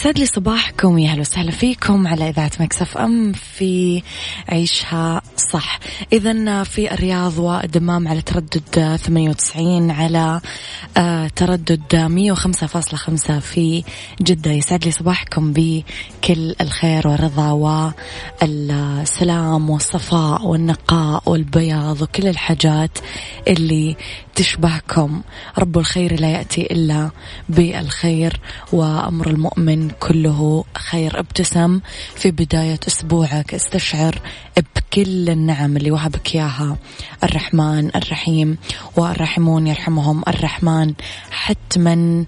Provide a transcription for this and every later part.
يسعد لي صباحكم. يا أهلا وسهلا فيكم على إذاعة Mix FM في عيشها صح. اذا في الرياض والدمام على تردد 98 على آه، تردد 105.5 في جدة. يسعد لي صباحكم بكل الخير والرضا والسلام والصفاء والنقاء والبياض وكل الحاجات اللي تشبهكم. رب الخير لا يأتي إلا بالخير وأمر المؤمن كله خير. ابتسم في بداية أسبوعك استشعر بكل النعم اللي وهبك إياها. الرحمن الرحيم والراحمون يرحمهم. الرحمن حتما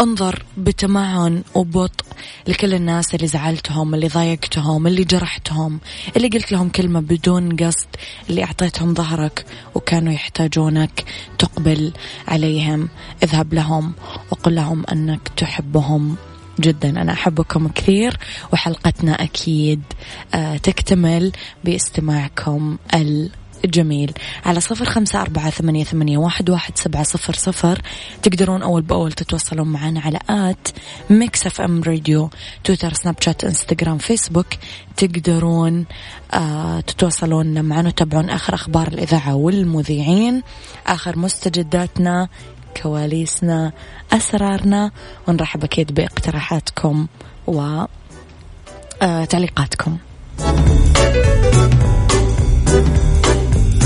انظر بتمعن وبطء لكل الناس اللي زعلتهم اللي ضايقتهم اللي جرحتهم اللي قلت لهم كلمة بدون قصد اللي أعطيتهم ظهرك وكانوا يحتاجونك تقبل عليهم. اذهب لهم وقل لهم أنك تحبهم جدا. أنا أحبكم كثير وحلقتنا أكيد آه، تكتمل باستماعكم الجميل على صفر خمسة أربعة ثمانية, ثمانية واحد, واحد سبعة صفر صفر. تقدرون أول بأول تتواصلون معنا على at Mix FM Radio تويتر سناب شات إنستغرام فيسبوك. تقدرون آه تتواصلون معنا وتابعون آخر أخبار الإذاعة والمذيعين. آخر مستجداتنا كواليسنا أسرارنا. ونرحب أكيد باقتراحاتكم وتعليقاتكم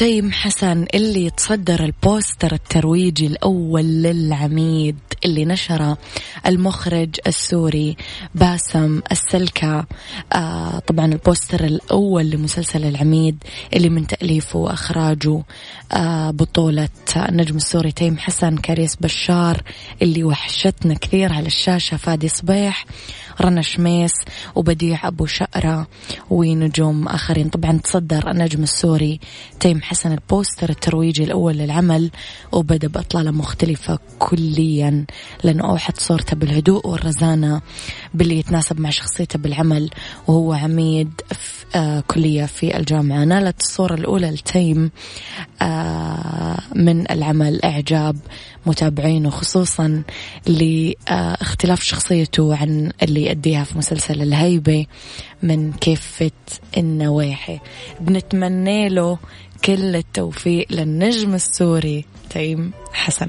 تيم حسن اللي تصدر البوستر الترويجي الأول للعميد. اللي نشره المخرج السوري باسم السلكة. آه طبعا البوستر الأول لمسلسل العميد اللي من تأليفه وإخراجه آه بطولة النجم السوري تيم حسن كاريس بشار اللي وحشتنا كثير على الشاشة فادي صبيح رنا شميس وبديع أبو شقرة ونجوم آخرين. طبعا تصدر النجم السوري تيم حسن البوستر الترويجي الأول للعمل وبدأ بأطلالة مختلفة كليا. لأنه أوحت صورته بالهدوء والرزانة باللي يتناسب مع شخصيته بالعمل وهو عميد في آه كلية في الجامعة. نالت الصورة الأولى لتيم آه من العمل إعجاب متابعينه خصوصا لاختلاف شخصيته عن اللي يأديها في مسلسل الهيبة من كافة النواحي بنتمنى له كل التوفيق للنجم السوري تيم حسن.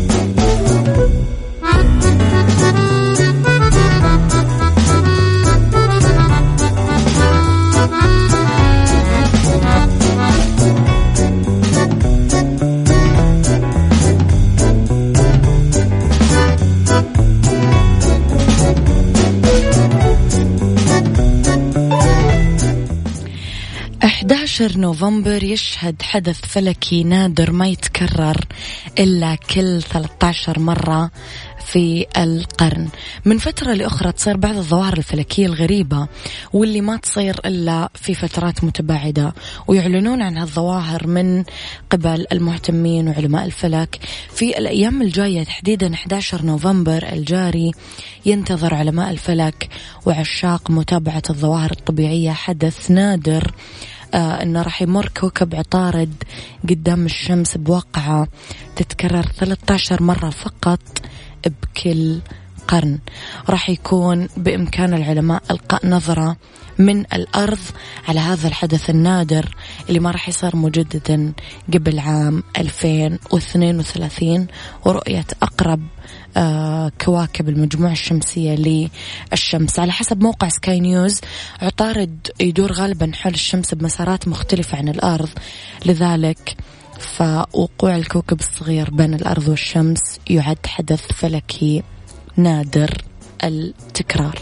عشر نوفمبر يشهد حدث فلكي نادر ما يتكرر إلا كل 13 مرة في القرن. من فترة لأخرى تصير بعض الظواهر الفلكية الغريبة واللي ما تصير إلا في فترات متباعدة ويعلنون عن هالظواهر من قبل المهتمين وعلماء الفلك. في الأيام الجاية تحديدا 11 نوفمبر الجاري ينتظر علماء الفلك وعشاق متابعة الظواهر الطبيعية حدث نادر آه إنه راح يمر كوكب عطارد قدام الشمس بواقعة تتكرر 13 مرة فقط بكل قرن. راح يكون بإمكان العلماء إلقاء نظرة من الأرض على هذا الحدث النادر اللي ما راح يصير مجددا قبل عام 2032 ورؤية أقرب كواكب المجموعة الشمسية للشمس. على حسب موقع سكاي نيوز عطارد يدور غالبا حول الشمس بمسارات مختلفة عن الأرض. لذلك فوقوع الكوكب الصغير بين الأرض والشمس يعد حدث فلكي نادر التكرار.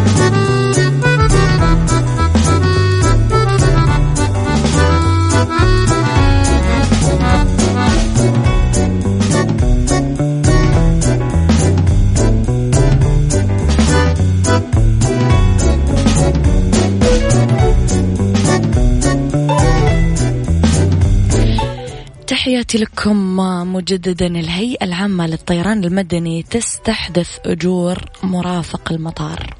تحياتي لكم مجددا الهيئة العامة للطيران المدني تستحدث أجور مرافق المطار.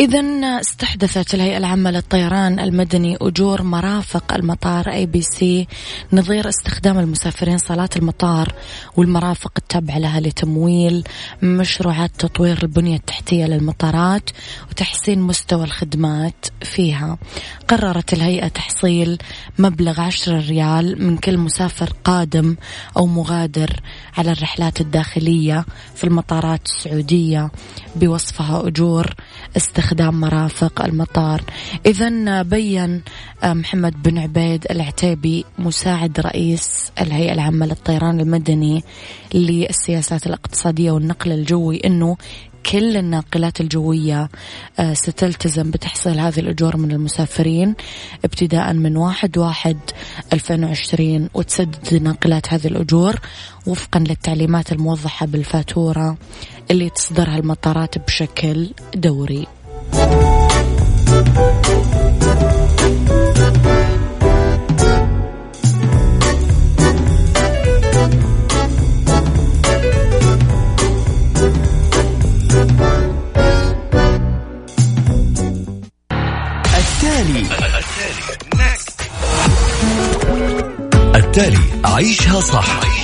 إذا استحدثت الهيئة العامة للطيران المدني أجور مرافق المطار أي بي سي نظير استخدام المسافرين صالات المطار والمرافق التابعة لها لتمويل مشروعات تطوير البنية التحتية للمطارات وتحسين مستوى الخدمات فيها. قررت الهيئة تحصيل مبلغ عشر ريال من كل مسافر قادم أو مغادر على الرحلات الداخلية في المطارات السعودية بوصفها أجور استخدام مرافق المطار إذا بين محمد بن عبيد العتيبي مساعد رئيس الهيئة العامة للطيران المدني للسياسات الاقتصادية والنقل الجوي أنه كل الناقلات الجوية آه، ستلتزم بتحصيل هذه الأجور من المسافرين ابتداء من واحد واحد 2020 وتسدد ناقلات هذه الأجور وفقا للتعليمات الموضحة بالفاتورة اللي تصدرها المطارات بشكل دوري. التالي. التالي. عيشها صح.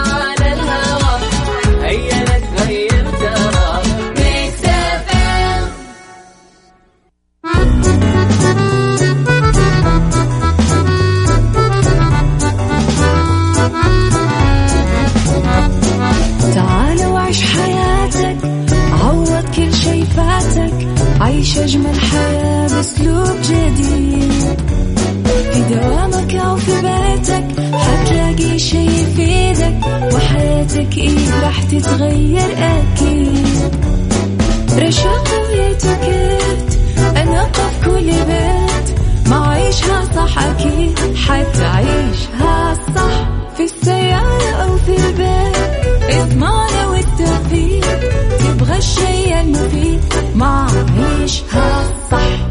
حياتك إيه راح تتغير أكيد. رشاقة ويتكت أنا قف كل بيت. ما عيشها صح أكيد حتعيشها صح. في السيارة أو في البيت إضمعنا والتوفيق. تبغى الشيء المفيد ما عيشها صح.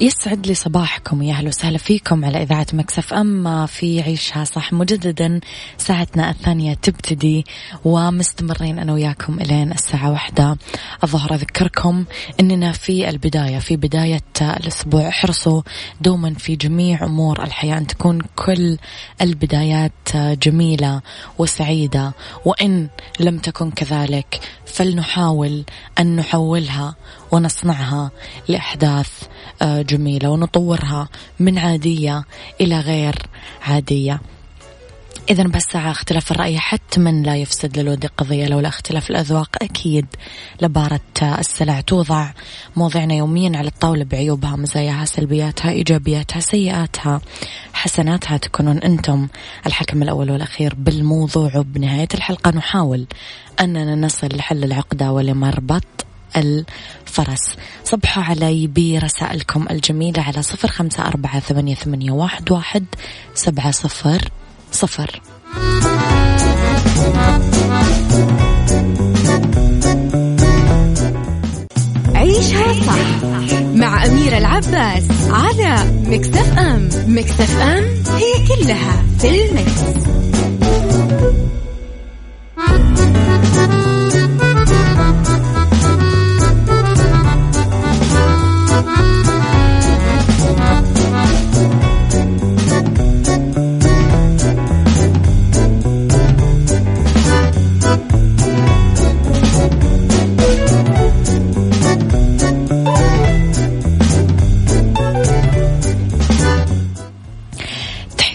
يسعد لي صباحكم يا أهلا وسهلا فيكم على إذاعة Mix FM في عيشها صح. مجددا ساعتنا الثانية تبتدي ومستمرين أنا وياكم إلين الساعة واحدة. الظهر أذكركم إننا في البداية في بداية الأسبوع. احرصوا دوما في جميع أمور الحياة أن تكون كل البدايات جميلة وسعيدة. وإن لم تكن كذلك فلنحاول أن نحولها ونصنعها لأحداث آه، جميلة ونطورها من عادية إلى غير عادية. إذا بس اختلاف الرأي حتما لا يفسد للود قضية لولا اختلاف الأذواق أكيد لبارة السلع توضع مواضيعنا يوميا على الطاولة بعيوبها مزاياها سلبياتها إيجابياتها سيئاتها حسناتها تكونون أنتم الحكم الأول والأخير بالموضوع. وبنهاية الحلقة نحاول أننا نصل لحل العقدة ولمربط الفرس. صبحوا علي برسائلكم الجميلة على صفر خمسة أربعة ثمانية, ثمانية واحد, واحد سبعة صفر صفر. عيشها صح مع أميرة العباس على مكتف أم. مكتف أم هي كلها في المكس.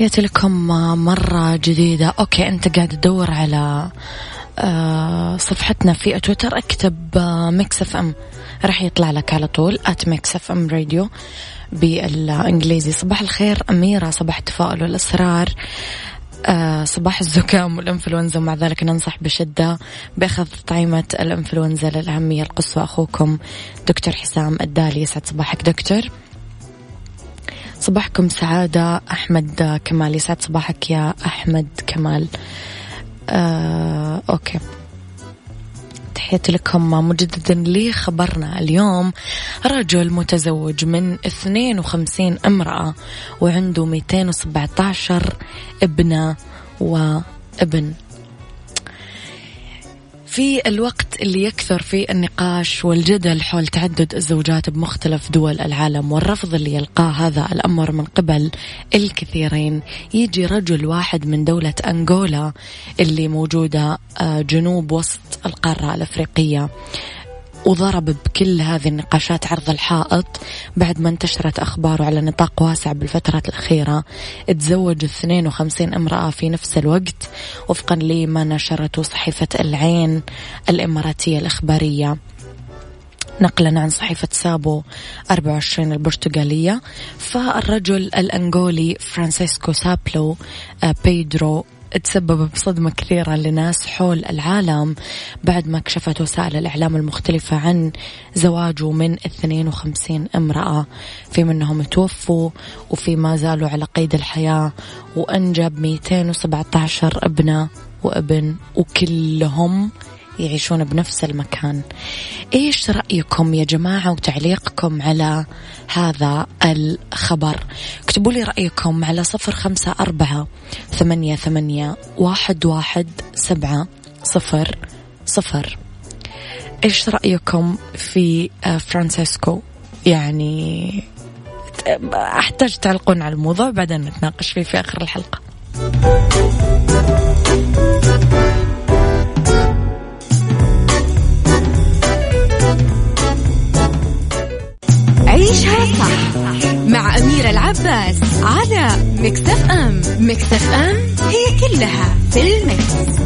تحياتي لكم مرة جديدة. okay أنت قاعد تدور على آه، صفحتنا في تويتر. اكتب Mix FM. راح يطلع لك على طول at Mix FM Radio بالإنجليزي. صباح الخير أميرة. صباح التفاؤل والإصرار. آه صباح الزكام والإنفلونزا. ومع ذلك ننصح بشدة بأخذ تطعيمة الإنفلونزا للأهمية القصوى أخوكم دكتور حسام الدالي. يسعد صباحك دكتور. صباحكم سعادة أحمد كمال. يسعد صباحك يا أحمد كمال. آه، أوكي. تحياتي لكم مجددا لي خبرنا اليوم. رجل متزوج من 52 امرأة وعنده 217 ابنة وابن. في الوقت اللي يكثر فيه النقاش والجدل حول تعدد الزوجات بمختلف دول العالم والرفض اللي يلقاه هذا الأمر من قبل الكثيرين. يجي رجل واحد من دولة أنغولا اللي موجودة آه، جنوب وسط القارة الأفريقية. وضرب بكل هذه النقاشات عرض الحائط بعد ما انتشرت أخباره على نطاق واسع بالفترة الأخيرة. تزوج 52 امرأة في نفس الوقت وفقا لما نشرته صحيفة العين الإماراتية الإخبارية. نقلا عن صحيفة سابو 24 البرتغالية. فالرجل الأنغولي فرانسيسكو سابلو آه، بيدرو تسبب بصدمة كثيرة لناس حول العالم بعد ما كشفت وسائل الإعلام المختلفة عن زواجه من 52 امرأة. في منهم توفوا وفي ما زالوا على قيد الحياة وأنجب 217 ابنة وابن وكلهم يعيشون بنفس المكان. إيش رأيكم يا جماعة وتعليقكم على هذا الخبر؟ اكتبوا لي رأيكم على صفر خمسة أربعة ثمانية ثمانية واحد واحد سبعة صفر صفر. إيش رأيكم في آه، فرانسيسكو؟ يعني أحتاج تعلقون على الموضوع بعدين نتناقش فيه في آخر الحلقة. عيشها صح مع أميرة العباس على مكتف أم مكتف أم هي كلها في المكس.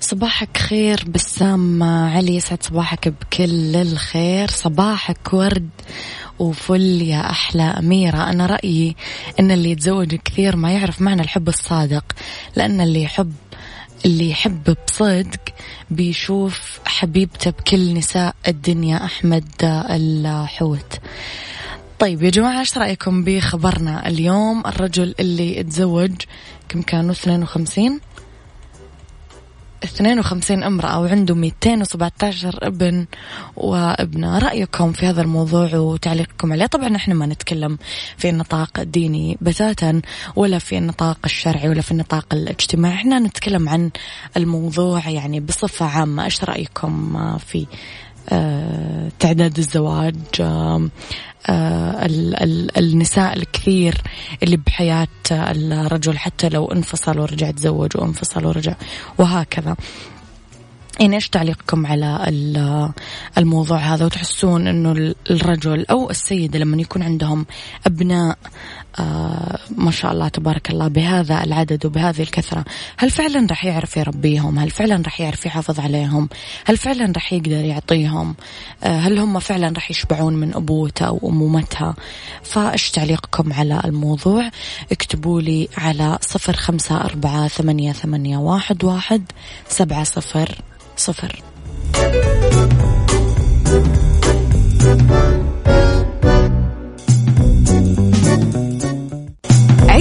صباحك خير بسام علي يسعد صباحك بكل الخير صباحك ورد وفل يا أحلى أميرة. أنا رأيي أن اللي يتزوج كثير ما يعرف معنى الحب الصادق لأن اللي يحب اللي يحب بصدق بيشوف حبيبته بكل نساء الدنيا أحمد الحوت. طيب يا جماعة إيش رأيكم بخبرنا اليوم؟ الرجل اللي تزوج كم كانوا؟ 52 52 امرأة وعنده 217 ابن وابنة. رأيكم في هذا الموضوع وتعليقكم عليه؟ طبعا إحنا ما نتكلم في النطاق الديني بتاتا ولا في النطاق الشرعي ولا في النطاق الاجتماعي. إحنا نتكلم عن الموضوع يعني بصفة عامة. إيش رأيكم في آه، تعداد الزواج آه، النساء الكثير اللي بحياة الرجل حتى لو انفصل ورجع تزوج وانفصل ورجع وهكذا. يعني إيش تعليقكم على الموضوع هذا؟ وتحسون إنه الرجل أو السيده لما يكون عندهم أبناء آه ما شاء الله تبارك الله بهذا العدد وبهذه الكثرة. هل فعلا راح يعرف يربيهم؟ هل فعلا راح يعرف يحافظ عليهم؟ هل فعلا راح يقدر يعطيهم؟ آه هل هم فعلا راح يشبعون من أبوته أو امومتها فإيش تعليقكم على الموضوع؟ اكتبوا لي على صفر خمسة أربعة ثمانية ثمانية واحد واحد سبعة صفر صفر.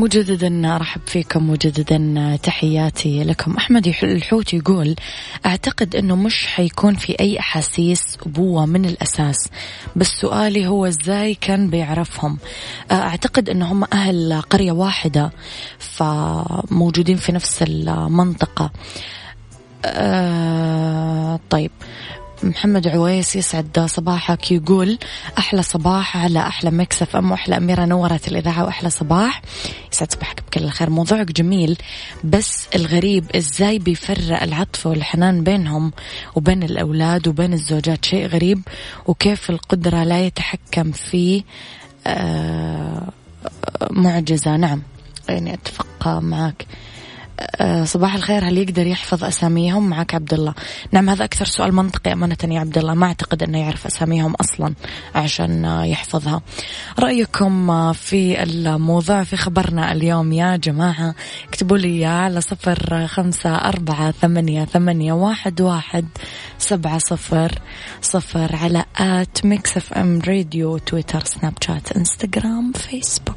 مجددا أرحب فيكم مجددا تحياتي لكم. أحمد الحوت يقول أعتقد إنه مش حيكون في أي أحاسيس ابوه من الأساس بس سؤالي هو إزاي كان بيعرفهم؟ أعتقد انه هم أهل قرية واحدة فموجودين في نفس المنطقة. أه طيب. محمد عويس يسعد صباحك يقول أحلى صباح على أحلى مكسف أم أحلى أميرة نورت الإذاعة وأحلى صباح. يسعد صباحك بكل الخير. موضوعك جميل بس الغريب إزاي بيفرق العطف والحنان بينهم وبين الأولاد وبين الزوجات؟ شيء غريب وكيف القدرة لا يتحكم فيه آه معجزة؟ نعم يعني أتفق معك. صباح الخير. هل يقدر يحفظ أساميهم؟ معك عبد الله نعم هذا أكثر سؤال منطقي أمانة يا عبد الله ما أعتقد أنه يعرف أساميهم أصلا عشان يحفظها. رأيكم في الموضوع في خبرنا اليوم يا جماعة؟ اكتبوا لي على صفر خمسة أربعة ثمانية ثمانية واحد واحد سبعة صفر صفر على at Mix FM Radio تويتر سناب شات إنستغرام فيسبوك.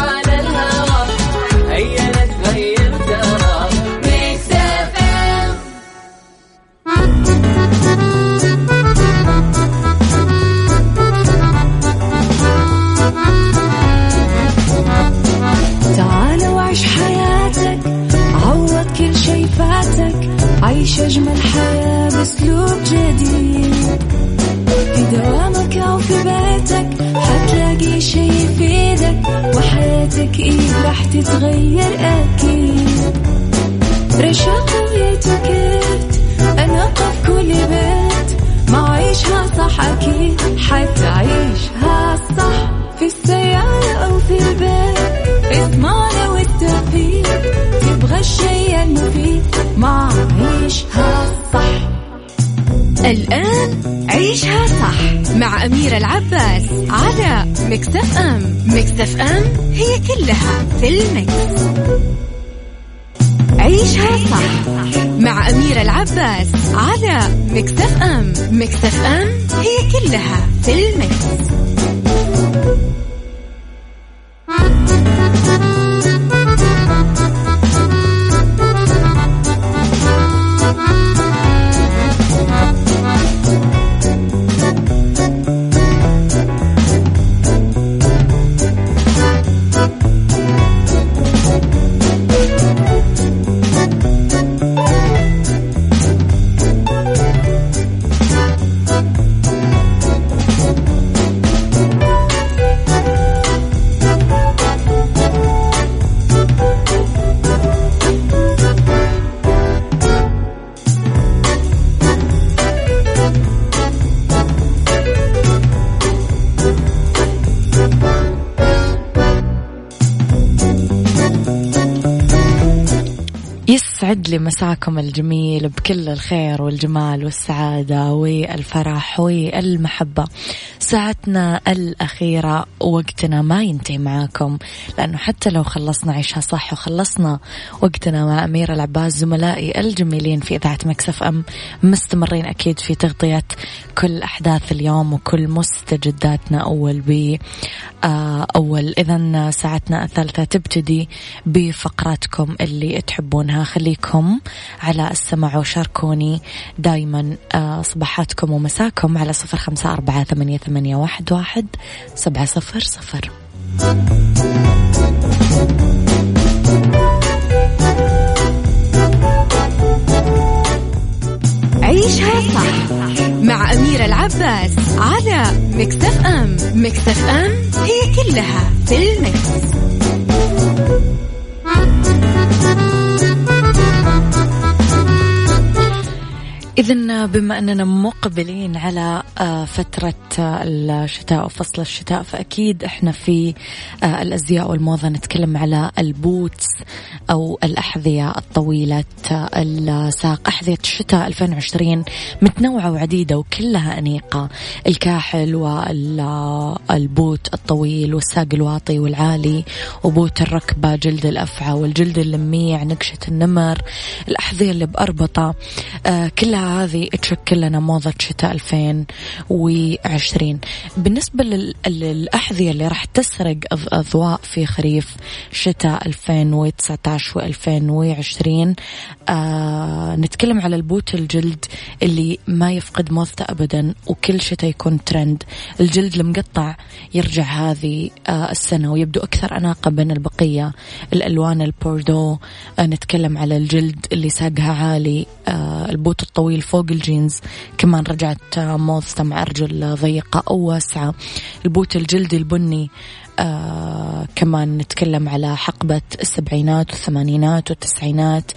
مع أميرة العباس على Mix FM Mix FM هي كلها في ال mix. عيشها صح مع أميرة العباس على Mix FM Mix FM هي كلها في ال mix. يسعد لي مساكم الجميل بكل الخير والجمال والسعادة والفرح والمحبة. ساعتنا الأخيرة وقتنا ما ينتهي معاكم لأنه حتى لو خلصنا عيشها صح وخلصنا وقتنا مع أميرة العباس زملائي الجميلين في إذاعة مكسف أم مستمرين أكيد في تغطية كل أحداث اليوم وكل مستجداتنا أول ب آه، أول. إذا ساعتنا الثالثة تبتدي بفقراتكم اللي تحبونها. خليكم على السمع وشاركوني دايما آه، صباحاتكم ومساكم على صفر خمسة أربعة ثمانية, ثمانية واحد, واحد سبعة صفر صفر عيشها صح مع أميرة العباس على مكتف أم مكتف أم هي كلها في ال Mix. إذا بما أننا مقبلين على آه، فترة آه، الشتاء وفصل الشتاء فأكيد إحنا في آه، الأزياء والموضة نتكلم على ال boots أو الأحذية الطويلة الساق أحذية الشتاء 2020 متنوعة وعديدة وكلها أنيقة. الكاحل والبوت الطويل والساق الواطي والعالي وبوت الركبة جلد الأفعى والجلد اللميع نقشة النمر الأحذية اللي بأربطة كلها هذه تشكل لنا موضة شتاء 2020 بالنسبة للأحذية اللي راح تسرق أضواء في خريف شتاء 2019 و 2020 آه نتكلم على البوت الجلد اللي ما يفقد موضته أبدا وكل شتاء يكون ترند الجلد المقطع يرجع هذه آه السنة ويبدو أكثر أناقة بين البقية. الألوان البوردو آه نتكلم على الجلد اللي ساقها عالي آه البوت الطويل طويل فوق الجينز. كمان رجعت موضته مع أرجل ضيقة أو واسعة. البوت الجلدي البني آه كمان نتكلم على حقبة السبعينات والثمانينات والتسعينات.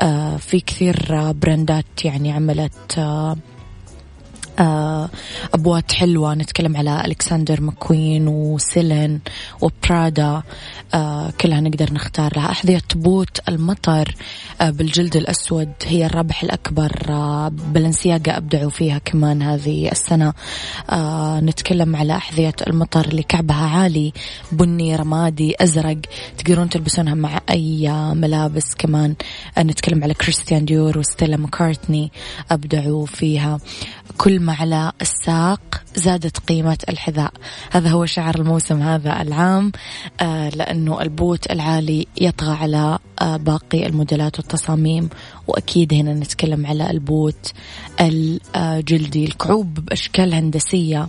آه في كثير براندات يعني عملت آه، أبوات حلوة. نتكلم على Alexander McQueen و Celine و Prada. آه، كلها نقدر نختار لها. أحذية بوت المطر آه، بالجلد الأسود. هي الربح الأكبر Balenciaga أبدعوا فيها كمان هذه السنة. نتكلم على أحذية المطر اللي كعبها عالي بني رمادي أزرق. تقدرون تلبسونها مع أي ملابس كمان. نتكلم على Christian Dior و Stella McCartney أبدعوا فيها. كل ما على الساق زادت قيمة الحذاء. هذا هو شعار الموسم هذا العام آه لأنه البوت العالي يطغى على آه باقي الموديلات والتصاميم وأكيد هنا نتكلم على البوت الجلدي الكعوب بأشكال هندسية آه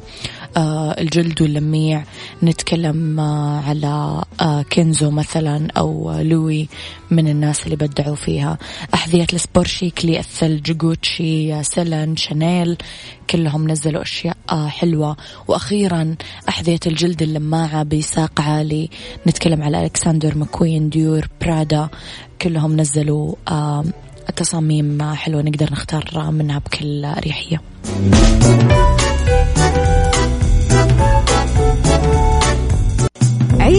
الجلد واللميع. نتكلم آه على آه Kenzo مثلا أو Loewe من الناس اللي بدعوا فيها. أحذية ال sport chic للثلج Gucci Celine Chanel كلهم نزلوا أشياء آه حلوة. وأخيرا أحذية الجلد اللماعة بساق عالي. نتكلم على Alexander McQueen Dior Prada. كلهم نزلوا آه تصاميم حلوة نقدر نختار منها بكل أريحية.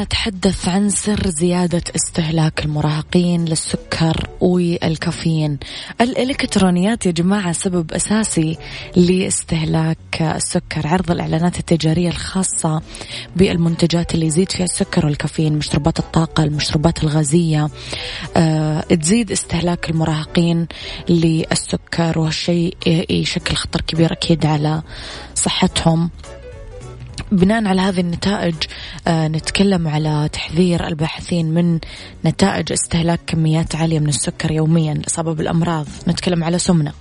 نتحدث عن سر زيادة استهلاك المراهقين للسكر والكافيين. الإلكترونيات يا جماعة سبب أساسي لاستهلاك السكر. عرض الإعلانات التجارية الخاصة بالمنتجات اللي يزيد فيها السكر والكافيين مشروبات الطاقة المشروبات الغازية. أه تزيد استهلاك المراهقين للسكر وهالشيء يشكل خطر كبير أكيد على صحتهم. بناء على هذه النتائج آه نتكلم على تحذير الباحثين من نتائج استهلاك كميات عالية من السكر يوميا الإصابة بالأمراض نتكلم على سمنة.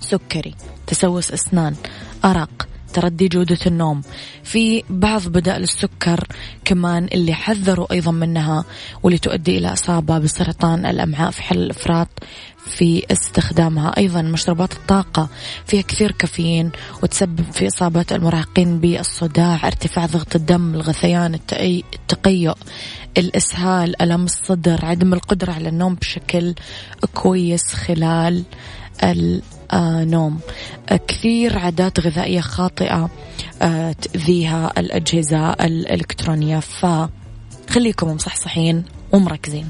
سكري تسوس أسنان أرق تردي جودة النوم. في بعض بدائل السكر كمان اللي حذروا أيضا منها واللي تؤدي إلى إصابة بسرطان الأمعاء في حل الإفراط. في استخدامها. أيضا مشروبات الطاقة فيها كثير كافيين وتسبب في إصابة المراهقين بالصداع ارتفاع ضغط الدم الغثيان التقيؤ الإسهال ألم الصدر عدم القدرة على النوم بشكل كويس خلال النوم كثير عادات غذائية خاطئة آه، تأذيها الأجهزة الإلكترونية. فخليكم مصحصحين ومركزين.